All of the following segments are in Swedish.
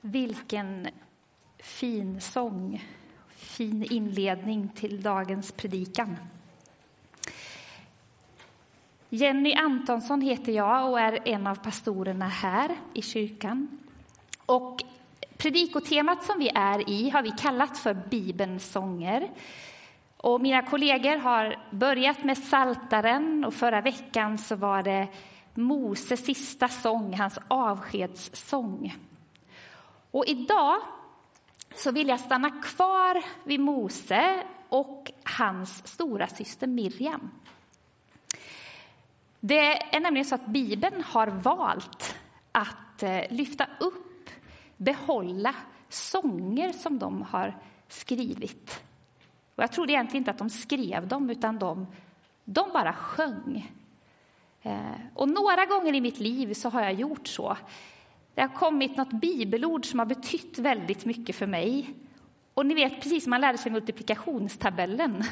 Vilken fin sång, fin inledning till dagens predikan. Jenny Antonsson heter jag och är en av pastorerna här i kyrkan. Och predikotemat som vi är i har vi kallat för Bibelns sånger. Och mina kollegor har börjat med Saltaren och förra veckan så var det Moses sista sång, hans avskedssång. Och idag så vill jag stanna kvar vid Mose och hans stora syster Miriam. Det är nämligen så att Bibeln har valt att eh, lyfta upp, behålla sånger som de har skrivit. Och jag trodde egentligen inte att de skrev dem, utan de, de bara sjöng. Eh, och några gånger i mitt liv så har jag gjort så. Det har kommit något bibelord som har betytt väldigt mycket för mig. Och ni vet, precis som man lärde sig multiplikationstabellen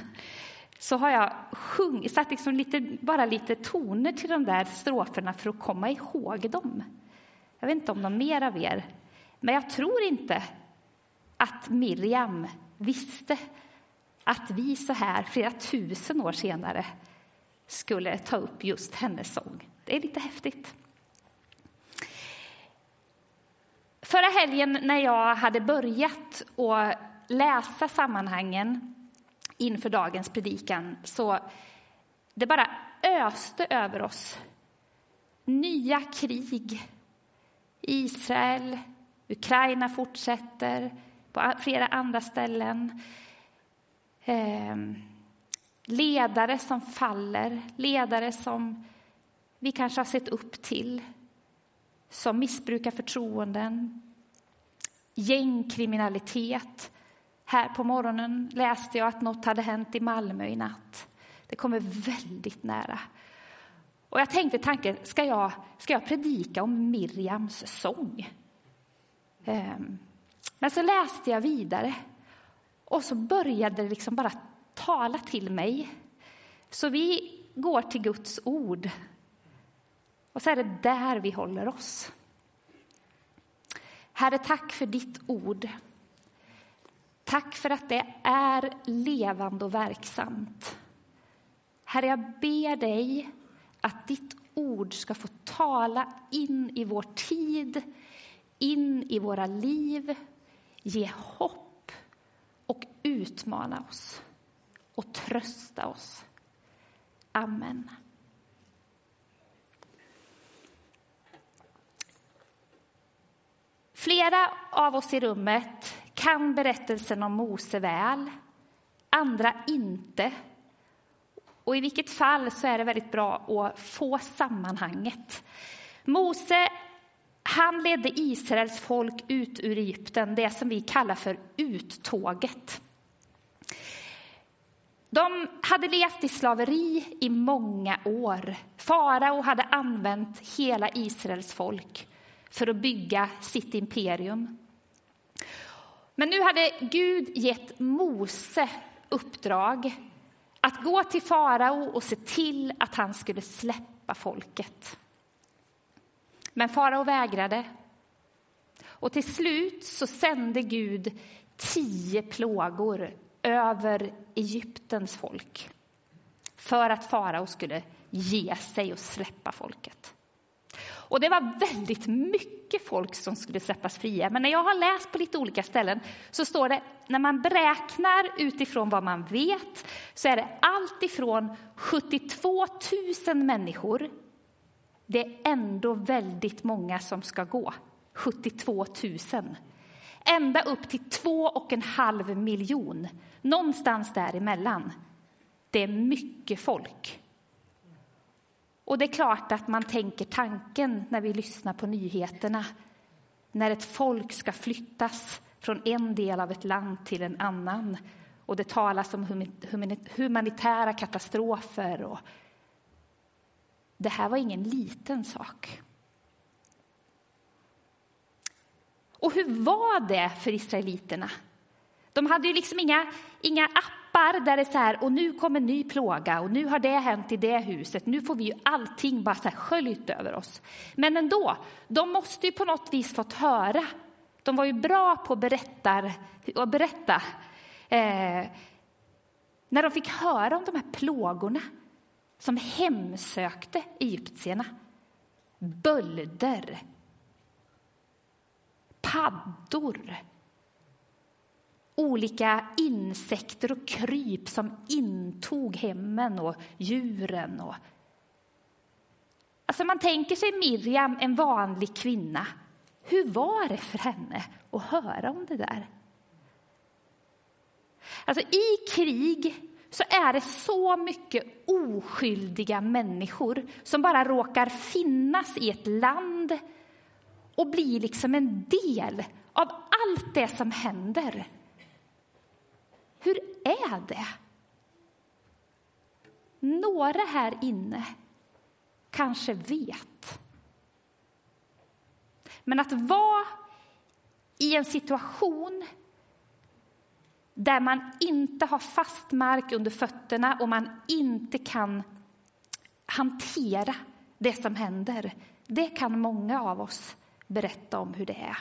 så har jag sjung, satt liksom lite, bara lite toner till de där stroferna för att komma ihåg dem. Jag vet inte om de mer av er, men jag tror inte att Miriam visste att vi så här flera tusen år senare skulle ta upp just hennes sång. Det är lite häftigt. Förra helgen när jag hade börjat att läsa sammanhangen inför dagens predikan så det bara öste över oss. Nya krig. Israel, Ukraina fortsätter på flera andra ställen. Eh, ledare som faller, ledare som vi kanske har sett upp till som missbrukar förtroenden, gängkriminalitet. Här på morgonen läste jag att något hade hänt i Malmö i natt. Det kommer väldigt nära. Och jag tänkte tanken, ska jag, ska jag predika om Miriams sång? Ehm, men så läste jag vidare och så började det liksom bara tala till mig. Så vi går till Guds ord och så är det där vi håller oss. Herre, tack för ditt ord. Tack för att det är levande och verksamt. Herre, jag ber dig att ditt ord ska få tala in i vår tid, in i våra liv, ge hopp och utmana oss och trösta oss. Amen. Flera av oss i rummet kan berättelsen om Mose väl, andra inte. Och I vilket fall så är det väldigt bra att få sammanhanget. Mose han ledde Israels folk ut ur Egypten, det som vi kallar för uttåget. De hade levt i slaveri i många år. Farao hade använt hela Israels folk för att bygga sitt imperium. Men nu hade Gud gett Mose uppdrag att gå till farao och se till att han skulle släppa folket. Men farao vägrade. Och till slut så sände Gud tio plågor över Egyptens folk för att farao skulle ge sig och släppa folket. Och det var väldigt mycket folk som skulle släppas fria. Men när jag har läst på lite olika ställen så står det, när man beräknar utifrån vad man vet, så är det allt ifrån 72 000 människor. Det är ändå väldigt många som ska gå. 72 000. Ända upp till två och en halv miljon. Någonstans däremellan. Det är mycket folk. Och det är klart att man tänker tanken när vi lyssnar på nyheterna. När ett folk ska flyttas från en del av ett land till en annan och det talas om humanitära katastrofer. Och det här var ingen liten sak. Och hur var det för israeliterna? De hade ju liksom inga, inga appar appar där det är så här, och nu kommer en ny plåga och nu har det hänt i det huset. Nu får vi ju allting bara så här sköljt över oss. Men ändå, de måste ju på något vis fått höra. de var ju bra på att berätta, att berätta eh, när de fick höra om de här plågorna som hemsökte egyptierna. Bölder, paddor olika insekter och kryp som intog hemmen och djuren. Och... Alltså man tänker sig Miriam, en vanlig kvinna. Hur var det för henne att höra om det där? Alltså I krig så är det så mycket oskyldiga människor som bara råkar finnas i ett land och blir liksom en del av allt det som händer. Hur är det? Några här inne kanske vet. Men att vara i en situation där man inte har fast mark under fötterna och man inte kan hantera det som händer, det kan många av oss berätta om hur det är.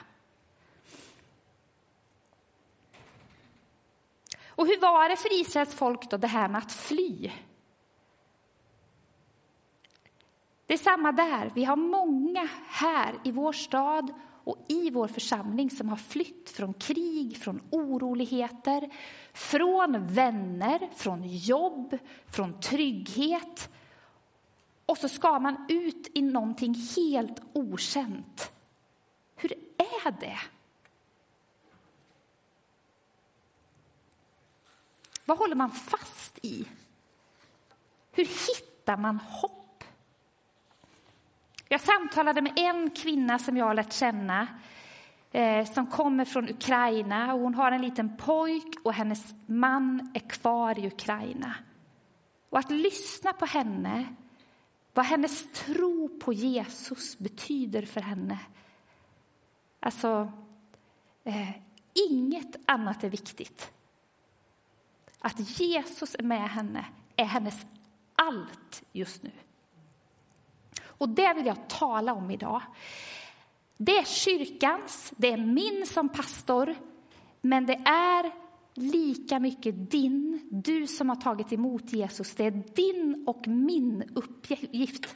Och hur var det för Israels folk då, det här med att fly? Det är samma där. Vi har många här i vår stad och i vår församling som har flytt från krig, från oroligheter, från vänner, från jobb, från trygghet. Och så ska man ut i någonting helt okänt. Hur är det? Vad håller man fast i? Hur hittar man hopp? Jag samtalade med en kvinna som jag har lärt känna eh, som kommer från Ukraina. Och hon har en liten pojk och hennes man är kvar i Ukraina. Och att lyssna på henne, vad hennes tro på Jesus betyder för henne. Alltså, eh, inget annat är viktigt att Jesus är med henne är hennes allt just nu. Och det vill jag tala om idag. Det är kyrkans, det är min som pastor, men det är lika mycket din, du som har tagit emot Jesus. Det är din och min uppgift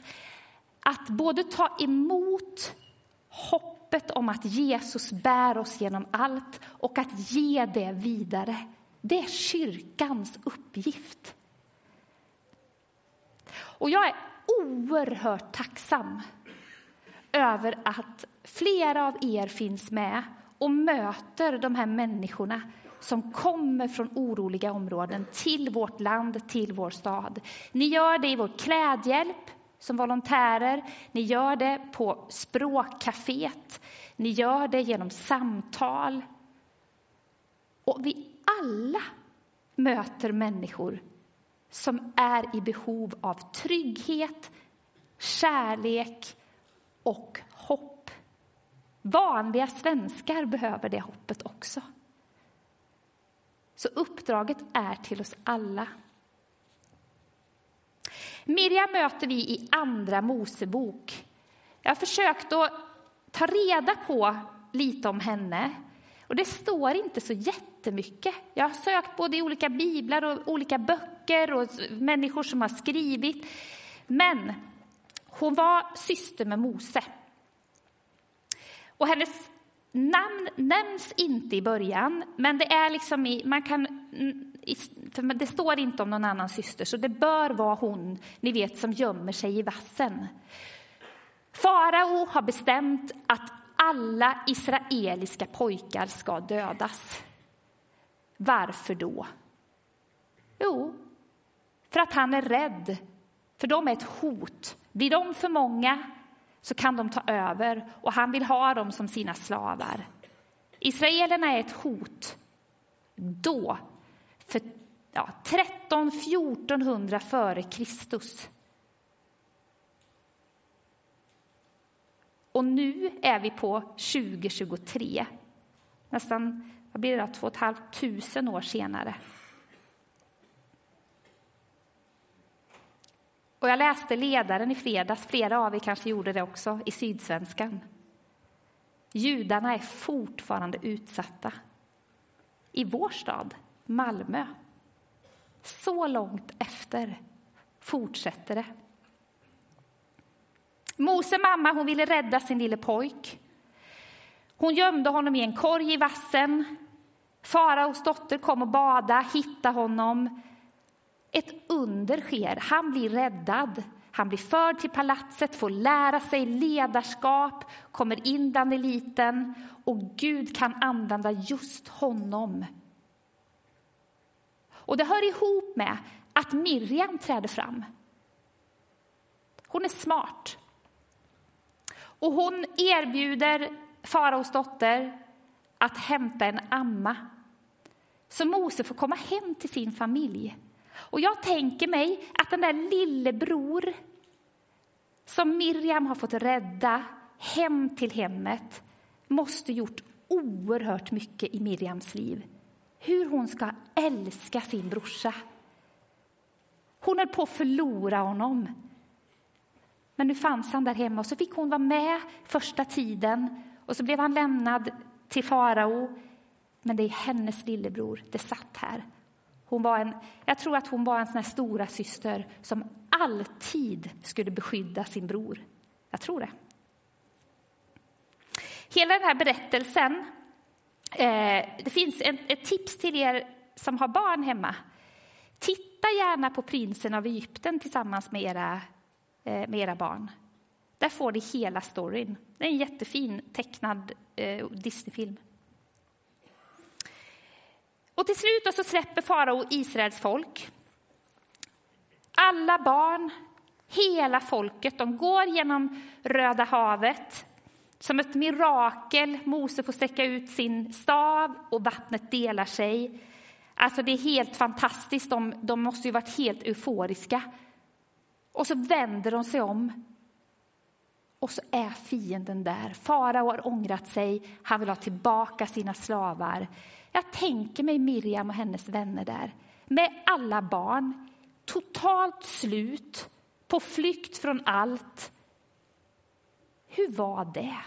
att både ta emot hoppet om att Jesus bär oss genom allt och att ge det vidare det är kyrkans uppgift. Och jag är oerhört tacksam över att flera av er finns med och möter de här människorna som kommer från oroliga områden till vårt land, till vår stad. Ni gör det i vår klädhjälp som volontärer, ni gör det på språkcaféet, ni gör det genom samtal. Och vi alla möter människor som är i behov av trygghet, kärlek och hopp. Vanliga svenskar behöver det hoppet också. Så uppdraget är till oss alla. Miriam möter vi i Andra Mosebok. Jag har försökt att ta reda på lite om henne. Och det står inte så jättemycket. Jag har sökt både i olika biblar och olika böcker och människor som har skrivit. Men hon var syster med Mose. Och hennes namn nämns inte i början, men det är liksom i, man kan, det står inte om någon annan syster, så det bör vara hon, ni vet, som gömmer sig i vassen. Farao har bestämt att alla israeliska pojkar ska dödas. Varför då? Jo, för att han är rädd, för de är ett hot. Blir de för många så kan de ta över och han vill ha dem som sina slavar. Israelerna är ett hot. Då, för ja, 13-1400 före Kristus, Och nu är vi på 2023. Nästan vad blir det, två och ett halvt tusen år senare. Och jag läste ledaren i fredags, flera av er kanske gjorde det också, i Sydsvenskan. Judarna är fortfarande utsatta. I vår stad, Malmö. Så långt efter fortsätter det. Mose mamma hon ville rädda sin lille pojk. Hon gömde honom i en korg i vassen. Faraos dotter kom och bada, hittade honom. Ett under sker. Han blir räddad. Han blir förd till palatset, får lära sig ledarskap, kommer in bland eliten och Gud kan använda just honom. Och det hör ihop med att Miriam träder fram. Hon är smart. Och hon erbjuder faraos dotter att hämta en amma så Mose får komma hem till sin familj. Och jag tänker mig att den där lillebror som Miriam har fått rädda hem till hemmet måste gjort oerhört mycket i Miriams liv. Hur hon ska älska sin brorsa. Hon höll på att förlora honom. Men nu fanns han där hemma och så fick hon vara med första tiden och så blev han lämnad till farao. Men det är hennes lillebror det satt här. Hon var en, jag tror att hon var en sån här stora syster som alltid skulle beskydda sin bror. Jag tror det. Hela den här berättelsen, eh, det finns en, ett tips till er som har barn hemma. Titta gärna på Prinsen av Egypten tillsammans med era, Eh, med era barn. Där får ni hela storyn. Det är en jättefin tecknad eh, Disneyfilm. Och till slut så släpper farao Israels folk. Alla barn, hela folket, de går genom Röda havet. Som ett mirakel, Mose får sträcka ut sin stav och vattnet delar sig. Alltså det är helt fantastiskt, de, de måste ju varit helt euforiska. Och så vänder de sig om. Och så är fienden där. Farao har ångrat sig, han vill ha tillbaka sina slavar. Jag tänker mig Miriam och hennes vänner där med alla barn, totalt slut, på flykt från allt. Hur var det?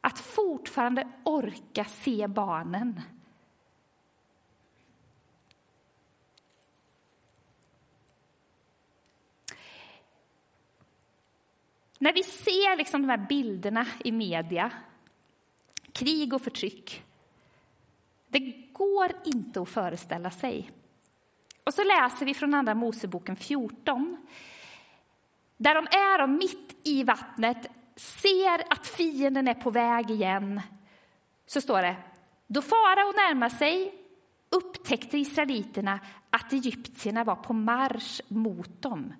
Att fortfarande orka se barnen. När vi ser liksom de här bilderna i media, krig och förtryck, det går inte att föreställa sig. Och så läser vi från Andra Moseboken 14. Där de är de mitt i vattnet, ser att fienden är på väg igen. Så står det, då farao närmar sig upptäckte israeliterna att egyptierna var på marsch mot dem.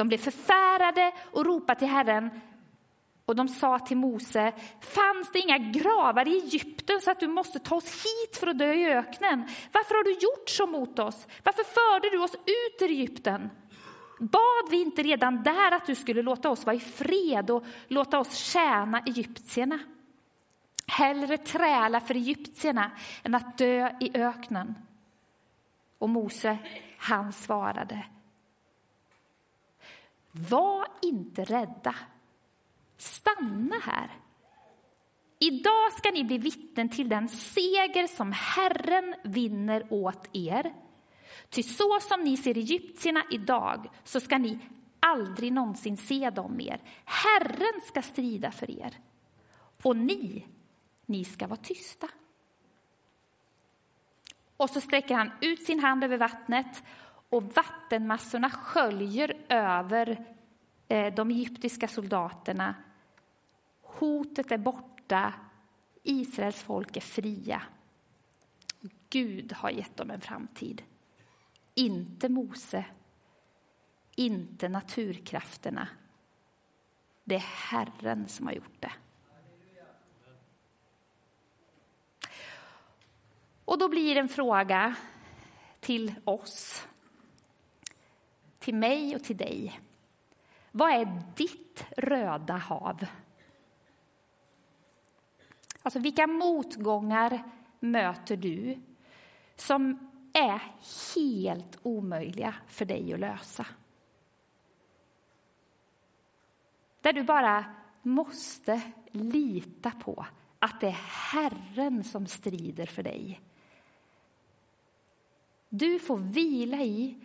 De blev förfärade och ropade till Herren och de sa till Mose, fanns det inga gravar i Egypten så att du måste ta oss hit för att dö i öknen? Varför har du gjort så mot oss? Varför förde du oss ut ur Egypten? Bad vi inte redan där att du skulle låta oss vara i fred och låta oss tjäna egyptierna? Hellre träla för egyptierna än att dö i öknen. Och Mose, han svarade. Var inte rädda. Stanna här. Idag ska ni bli vittnen till den seger som Herren vinner åt er. Ty så som ni ser egyptierna idag, så ska ni aldrig någonsin se dem mer. Herren ska strida för er. Och ni, ni ska vara tysta. Och så sträcker han ut sin hand över vattnet och vattenmassorna sköljer över eh, de egyptiska soldaterna Hotet är borta. Israels folk är fria. Gud har gett dem en framtid. Inte Mose, inte naturkrafterna. Det är Herren som har gjort det. Och då blir en fråga till oss, till mig och till dig. Vad är ditt röda hav? Alltså vilka motgångar möter du som är helt omöjliga för dig att lösa? Där du bara måste lita på att det är Herren som strider för dig. Du får vila i,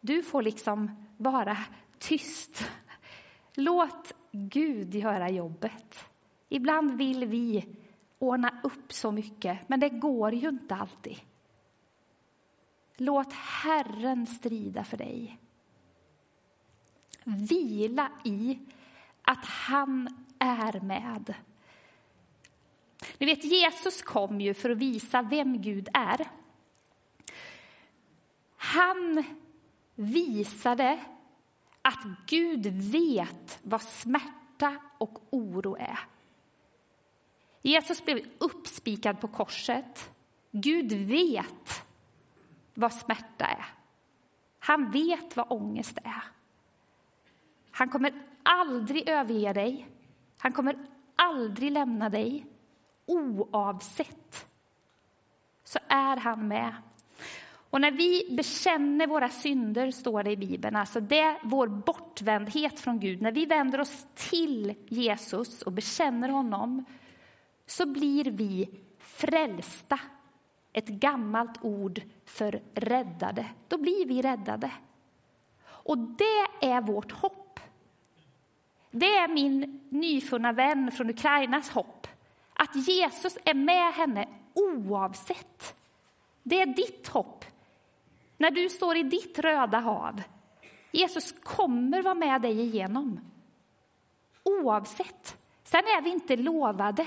du får liksom vara tyst. Låt Gud göra jobbet. Ibland vill vi ordna upp så mycket, men det går ju inte alltid. Låt Herren strida för dig. Vila i att han är med. Ni vet, Jesus kom ju för att visa vem Gud är. Han visade att Gud vet vad smärta och oro är. Jesus blev uppspikad på korset. Gud vet vad smärta är. Han vet vad ångest är. Han kommer aldrig överge dig. Han kommer aldrig lämna dig. Oavsett så är han med. Och när vi bekänner våra synder, står det i Bibeln, alltså det vår bortvändhet från Gud, när vi vänder oss till Jesus och bekänner honom, så blir vi frälsta. Ett gammalt ord för räddade. Då blir vi räddade. Och det är vårt hopp. Det är min nyfunna vän från Ukrainas hopp. Att Jesus är med henne oavsett. Det är ditt hopp. När du står i ditt röda hav. Jesus kommer vara med dig igenom. Oavsett. Sen är vi inte lovade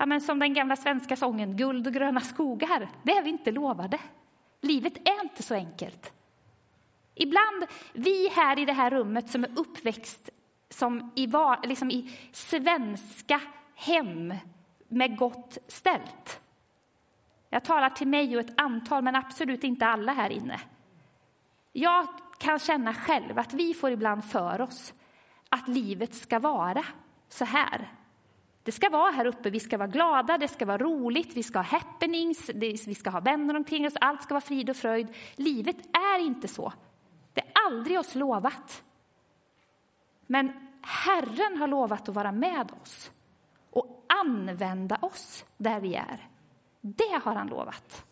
ja, men som den gamla svenska sången Guld och gröna skogar. Det är vi inte lovade. Livet är inte så enkelt. Ibland, vi här i det här rummet som är uppväxt som i, liksom i svenska hem med gott ställt. Jag talar till mig och ett antal, men absolut inte alla här inne. Jag kan känna själv att vi får ibland för oss att livet ska vara så här. Det ska vara här uppe, vi ska vara glada, det ska vara roligt, vi ska ha happenings, vi ska ha vänner omkring oss, allt ska vara frid och fröjd. Livet är inte så. Det är aldrig oss lovat. Men Herren har lovat att vara med oss och använda oss där vi är. Det har han lovat.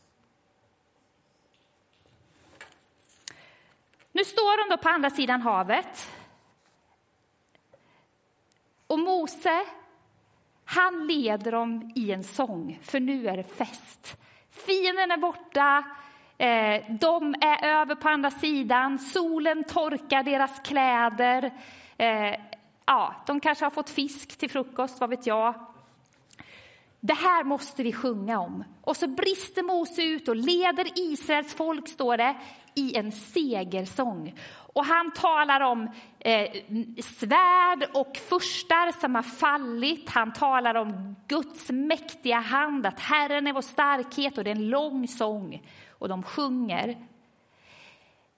Nu står de då på andra sidan havet. Och Mose han leder dem i en sång, för nu är det fest. Fienden är borta, eh, de är över på andra sidan, solen torkar deras kläder. Eh, ja, de kanske har fått fisk till frukost, vad vet jag. Det här måste vi sjunga om. Och så brister Mose ut och leder Israels folk, står det, i en segersång. Och han talar om eh, svärd och furstar som har fallit. Han talar om Guds mäktiga hand, att Herren är vår starkhet och det är en lång sång. Och de sjunger.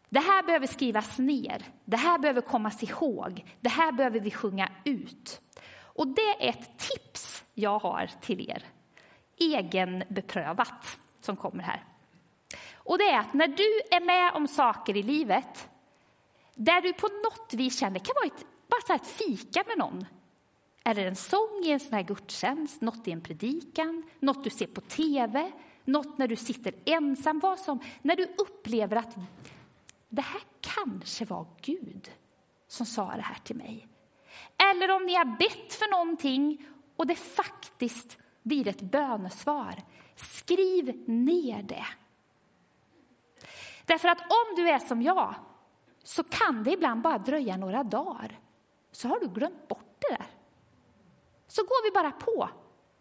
Det här behöver skrivas ner, det här behöver kommas ihåg, det här behöver vi sjunga ut. Och det är ett tips jag har till er, egenbeprövat, som kommer här. Och det är att när du är med om saker i livet där du på något vis känner, det kan vara ett, bara så ett fika med någon, eller en sång i en sån här gudstjänst, något i en predikan, något du ser på tv, något när du sitter ensam, vad som, när du upplever att det här kanske var Gud som sa det här till mig. Eller om ni har bett för någonting och det faktiskt blir ett bönesvar. Skriv ner det. Därför att om du är som jag så kan det ibland bara dröja några dagar. Så har du glömt bort det där. Så går vi bara på.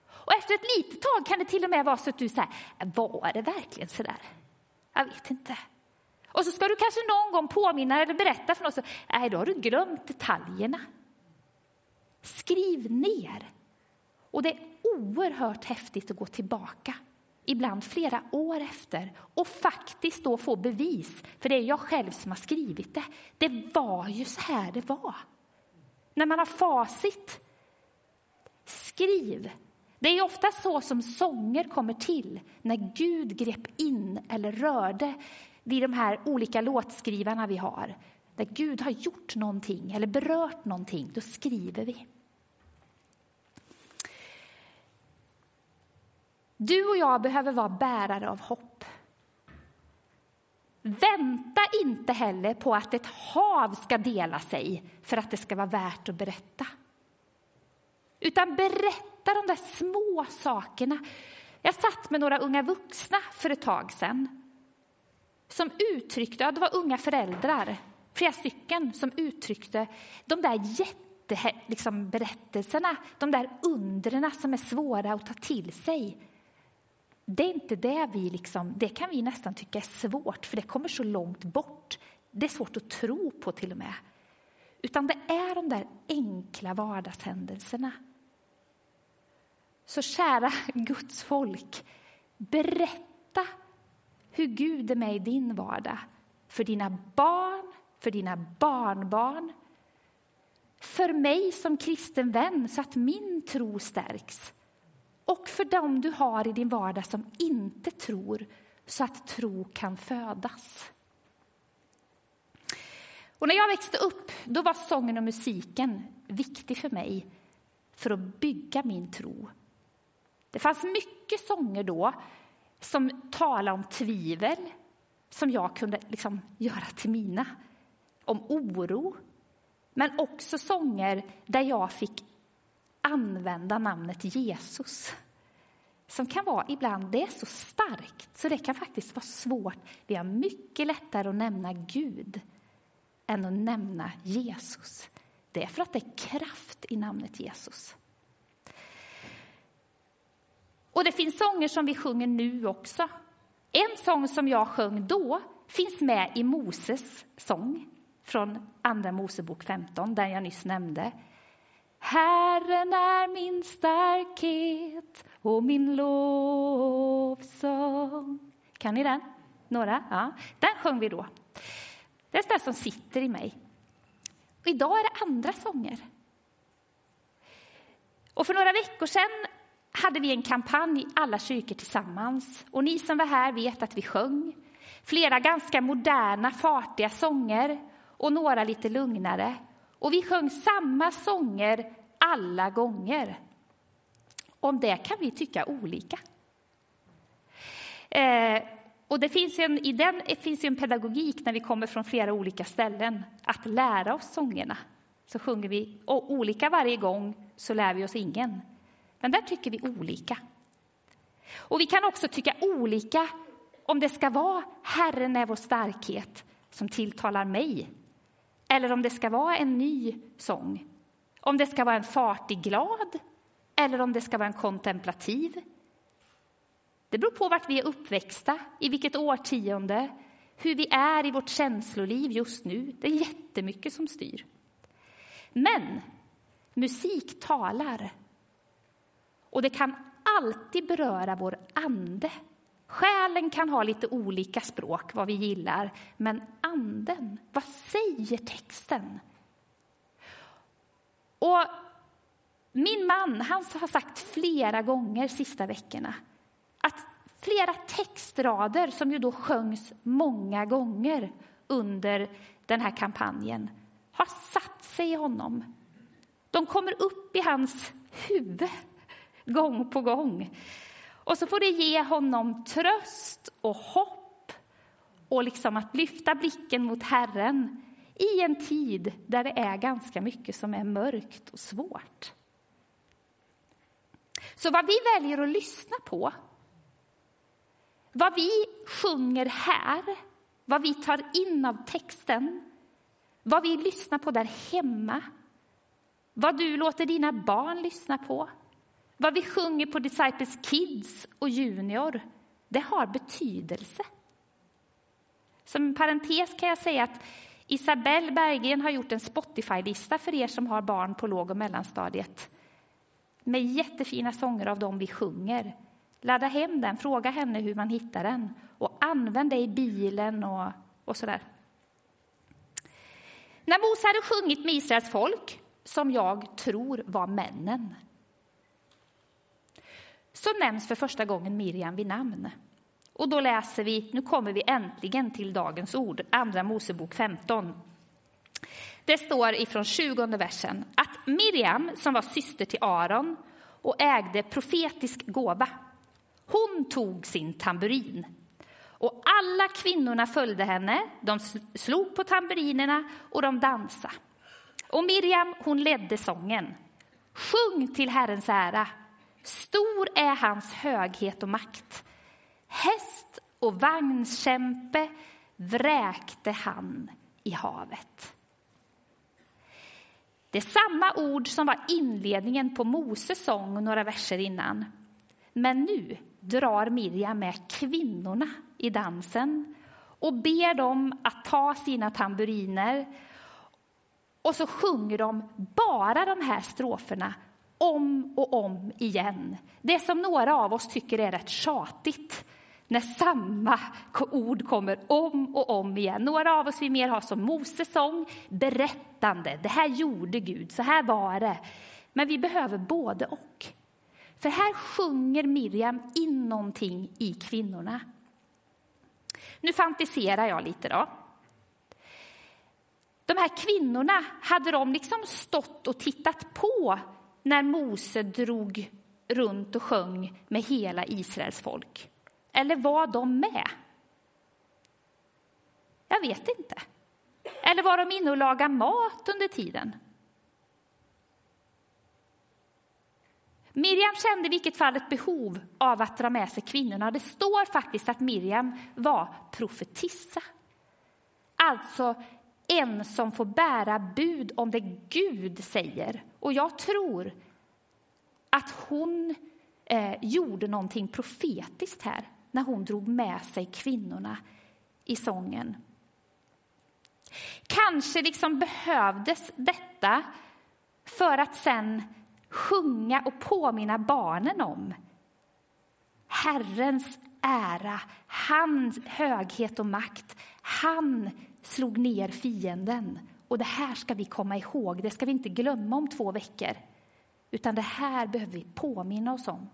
Och efter ett litet tag kan det till och med vara så att du säger, var det verkligen så där? Jag vet inte. Och så ska du kanske någon gång påminna eller berätta för någon, så, nej då har du glömt detaljerna. Skriv ner. Och det är oerhört häftigt att gå tillbaka ibland flera år efter och faktiskt då få bevis, för det är jag själv som har skrivit det. Det var ju så här det var. När man har facit, skriv. Det är ofta så som sånger kommer till, när Gud grep in eller rörde vid de här olika låtskrivarna vi har. När Gud har gjort någonting eller berört någonting, då skriver vi. Du och jag behöver vara bärare av hopp. Vänta inte heller på att ett hav ska dela sig för att det ska vara värt att berätta. Utan berätta de där små sakerna. Jag satt med några unga vuxna för ett tag sedan som uttryckte, det var unga föräldrar, flera stycken, som uttryckte de där jätteberättelserna, liksom, de där undren som är svåra att ta till sig. Det är inte det vi liksom, det kan vi nästan tycka är svårt, för det kommer så långt bort. Det är svårt att tro på till och med. Utan det är de där enkla vardagshändelserna. Så kära Guds folk, berätta hur Gud är med i din vardag. För dina barn, för dina barnbarn. För mig som kristen vän, så att min tro stärks. Och för dem du har i din vardag som inte tror, så att tro kan födas. Och när jag växte upp då var sången och musiken viktig för mig för att bygga min tro. Det fanns mycket sånger då som talade om tvivel, som jag kunde liksom göra till mina. Om oro, men också sånger där jag fick använda namnet Jesus. Som kan vara ibland, det är så starkt så det kan faktiskt vara svårt. Vi har mycket lättare att nämna Gud än att nämna Jesus. Det är för att det är kraft i namnet Jesus. Och det finns sånger som vi sjunger nu också. En sång som jag sjöng då finns med i Moses sång från Andra Mosebok 15, den jag nyss nämnde. Herren är min starkhet och min lovsång. Kan ni den? Några? Ja, den sjöng vi då. Det är den som sitter i mig. Och idag är det andra sånger. Och för några veckor sedan hade vi en kampanj, alla kyrkor tillsammans. Och ni som var här vet att vi sjöng flera ganska moderna, fartiga sånger och några lite lugnare. Och vi sjöng samma sånger alla gånger. Om det kan vi tycka olika. Eh, och det finns en, I den finns en pedagogik när vi kommer från flera olika ställen, att lära oss sångerna. Så sjunger vi och olika varje gång, så lär vi oss ingen. Men där tycker vi olika. Och vi kan också tycka olika om det ska vara Herren är vår starkhet som tilltalar mig eller om det ska vara en ny sång. Om det ska vara en fartig glad eller om det ska vara en kontemplativ. Det beror på vart vi är uppväxta, i vilket årtionde, hur vi är i vårt känsloliv just nu. Det är jättemycket som styr. Men musik talar och det kan alltid beröra vår ande. Själen kan ha lite olika språk, vad vi gillar, men anden, vad säger texten? Och min man han har sagt flera gånger sista veckorna att flera textrader som ju då sjöngs många gånger under den här kampanjen har satt sig i honom. De kommer upp i hans huvud gång på gång. Och så får det ge honom tröst och hopp och liksom att lyfta blicken mot Herren i en tid där det är ganska mycket som är mörkt och svårt. Så vad vi väljer att lyssna på, vad vi sjunger här, vad vi tar in av texten, vad vi lyssnar på där hemma, vad du låter dina barn lyssna på, vad vi sjunger på Disciples Kids och Junior, det har betydelse. Som en parentes kan jag säga att Isabelle Berggren har gjort en Spotify-lista för er som har barn på låg och mellanstadiet med jättefina sånger av dem vi sjunger. Ladda hem den, fråga henne hur man hittar den och använd det i bilen och, och sådär. När Mose hade sjungit med Israels folk, som jag tror var männen, så nämns för första gången Miriam vid namn. Och då läser vi, nu kommer vi äntligen till dagens ord, Andra Mosebok 15. Det står ifrån 20 versen att Miriam, som var syster till Aron och ägde profetisk gåva, Hon tog sin tamburin. Och alla kvinnorna följde henne. De slog på tamburinerna och de dansade. Och Miriam, hon ledde sången. Sjung till Herrens ära. Stor är hans höghet och makt. Häst och vagnskämpe vräkte han i havet. Det är samma ord som var inledningen på Moses sång några verser innan. Men nu drar Miriam med kvinnorna i dansen och ber dem att ta sina tamburiner. Och så sjunger de bara de här stroferna om och om igen. Det som några av oss tycker är rätt tjatigt när samma ord kommer om och om igen. Några av oss vill mer ha som Moses sång, berättande. Det här gjorde Gud, så här var det. Men vi behöver både och. För här sjunger Miriam in någonting i kvinnorna. Nu fantiserar jag lite då. De här kvinnorna, hade de liksom stått och tittat på när Mose drog runt och sjöng med hela Israels folk? Eller var de med? Jag vet inte. Eller var de inne och lagade mat under tiden? Miriam kände i vilket fall ett behov av att dra med sig kvinnorna. Det står faktiskt att Miriam var profetissa. Alltså en som får bära bud om det Gud säger. Och jag tror att hon eh, gjorde någonting profetiskt här när hon drog med sig kvinnorna i sången. Kanske liksom behövdes detta för att sen sjunga och påminna barnen om Herrens ära, hans höghet och makt. Han slog ner fienden. Och det här ska vi komma ihåg, det ska vi inte glömma om två veckor. Utan det här behöver vi påminna oss om.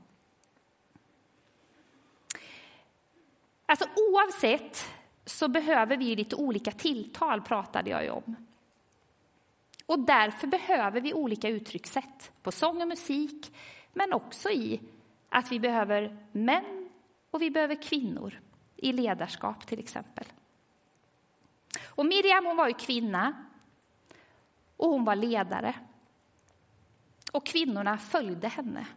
Alltså oavsett så behöver vi lite olika tilltal, pratade jag ju om. Och därför behöver vi olika uttryckssätt på sång och musik, men också i att vi behöver män och vi behöver kvinnor i ledarskap till exempel. Och Miriam hon var ju kvinna och hon var ledare. Och kvinnorna följde henne.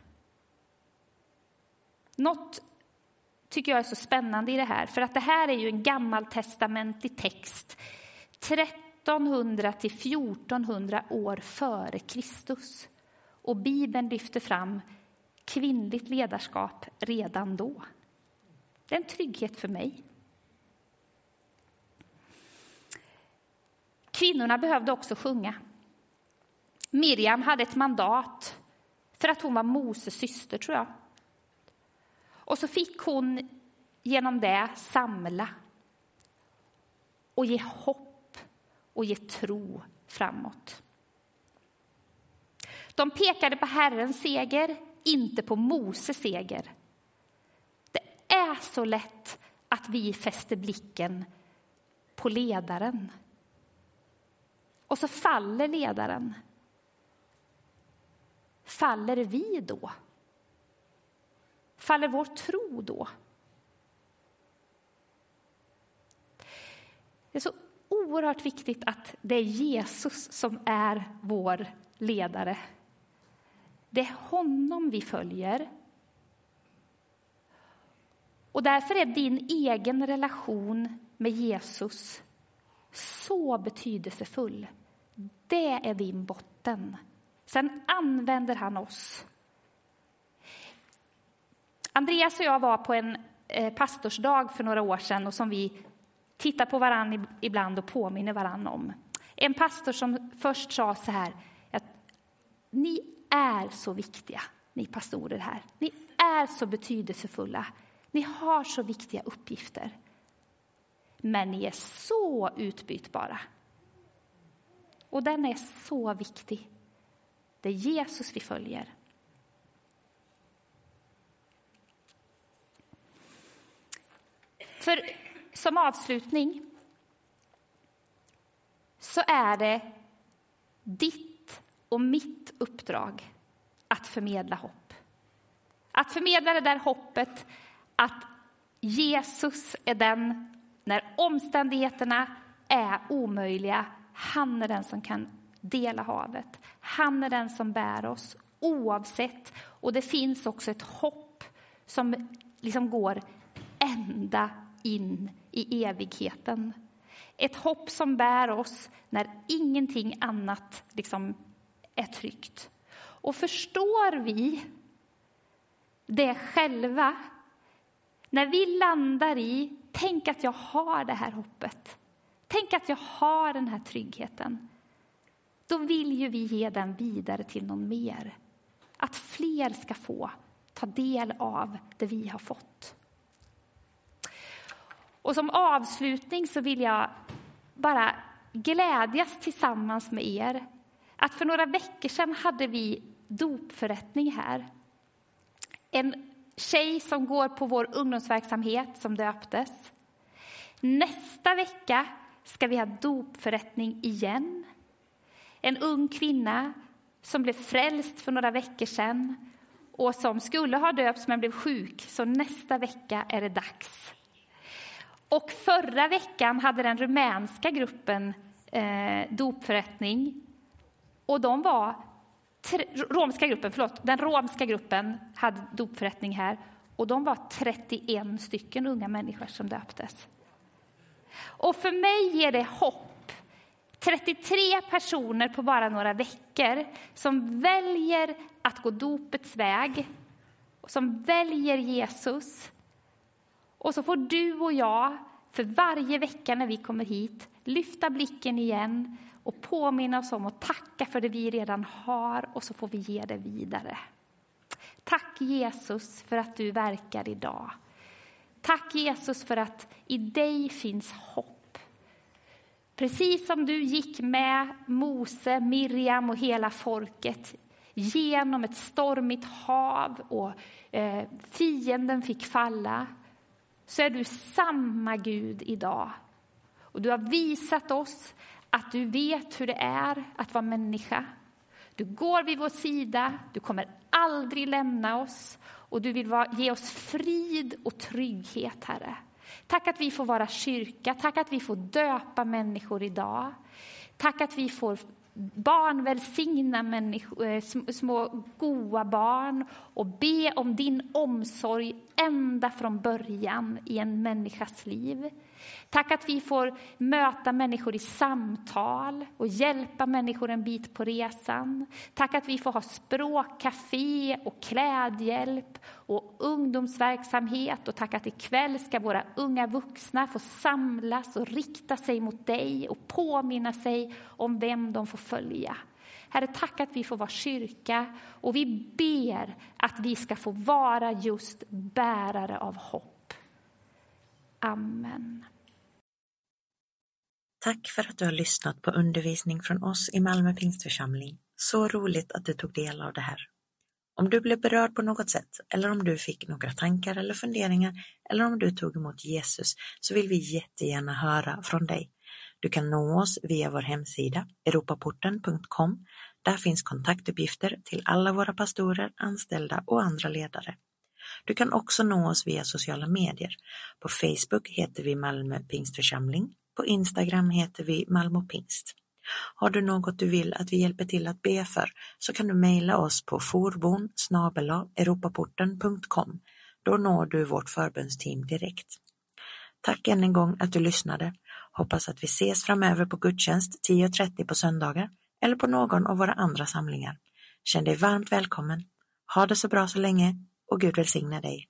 Något tycker jag är så spännande i det här, för att det här är ju en gammaltestamentlig text. 1300 till 1400 år före Kristus. Och Bibeln lyfter fram kvinnligt ledarskap redan då. Det är en trygghet för mig. Kvinnorna behövde också sjunga. Miriam hade ett mandat för att hon var Moses syster, tror jag. Och så fick hon genom det samla och ge hopp och ge tro framåt. De pekade på Herrens seger, inte på Moses seger. Det är så lätt att vi fäster blicken på ledaren. Och så faller ledaren. Faller vi då? Faller vår tro då? Det är så oerhört viktigt att det är Jesus som är vår ledare. Det är honom vi följer. Och därför är din egen relation med Jesus så betydelsefull. Det är din botten. Sen använder han oss Andreas och jag var på en eh, pastorsdag för några år sedan och som vi tittar på varann ibland och påminner varann om. En pastor som först sa så här, att ni är så viktiga, ni pastorer här. Ni är så betydelsefulla. Ni har så viktiga uppgifter. Men ni är så utbytbara. Och den är så viktig. Det är Jesus vi följer. För som avslutning så är det ditt och mitt uppdrag att förmedla hopp. Att förmedla det där hoppet att Jesus är den, när omständigheterna är omöjliga, han är den som kan dela havet. Han är den som bär oss oavsett. Och det finns också ett hopp som liksom går ända in i evigheten. Ett hopp som bär oss när ingenting annat liksom är tryggt. Och förstår vi det själva, när vi landar i tänk att jag har det här hoppet, tänk att jag har den här tryggheten, då vill ju vi ge den vidare till någon mer. Att fler ska få ta del av det vi har fått. Och som avslutning så vill jag bara glädjas tillsammans med er att för några veckor sedan hade vi dopförrättning här. En tjej som går på vår ungdomsverksamhet som döptes. Nästa vecka ska vi ha dopförrättning igen. En ung kvinna som blev frälst för några veckor sedan och som skulle ha döpts men blev sjuk, så nästa vecka är det dags. Och förra veckan hade den rumänska gruppen eh, dopförrättning. Och de var, romska gruppen, förlåt, den romska gruppen hade dopförrättning här. Och de var 31 stycken unga människor som döptes. Och för mig ger det hopp. 33 personer på bara några veckor som väljer att gå dopets väg, som väljer Jesus och så får du och jag för varje vecka när vi kommer hit lyfta blicken igen och påminna oss om att tacka för det vi redan har och så får vi ge det vidare. Tack Jesus för att du verkar idag. Tack Jesus för att i dig finns hopp. Precis som du gick med Mose, Miriam och hela folket genom ett stormigt hav och eh, fienden fick falla så är du samma Gud idag. Och du har visat oss att du vet hur det är att vara människa. Du går vid vår sida, du kommer aldrig lämna oss och du vill ge oss frid och trygghet, Herre. Tack att vi får vara kyrka, tack att vi får döpa människor idag. Tack att vi får barn välsigna människor, eh, små goa barn och be om din omsorg ända från början i en människas liv. Tack att vi får möta människor i samtal och hjälpa människor en bit på resan. Tack att vi får ha språkcafé och klädhjälp och ungdomsverksamhet. Och tack att ikväll ska våra unga vuxna få samlas och rikta sig mot dig och påminna sig om vem de får följa. Herre, tack att vi får vara kyrka och vi ber att vi ska få vara just bärare av hopp. Amen. Tack för att du har lyssnat på undervisning från oss i Malmö Pingstförsamling. Så roligt att du tog del av det här. Om du blev berörd på något sätt eller om du fick några tankar eller funderingar eller om du tog emot Jesus så vill vi jättegärna höra från dig. Du kan nå oss via vår hemsida europaporten.com. Där finns kontaktuppgifter till alla våra pastorer, anställda och andra ledare. Du kan också nå oss via sociala medier. På Facebook heter vi Malmö Pingstförsamling på Instagram heter vi Malmö Pingst. Har du något du vill att vi hjälper till att be för så kan du mejla oss på forbon europaporten.com. Då når du vårt förbundsteam direkt. Tack än en gång att du lyssnade. Hoppas att vi ses framöver på gudstjänst 10.30 på söndagar eller på någon av våra andra samlingar. Känn dig varmt välkommen. Ha det så bra så länge och Gud välsigne dig.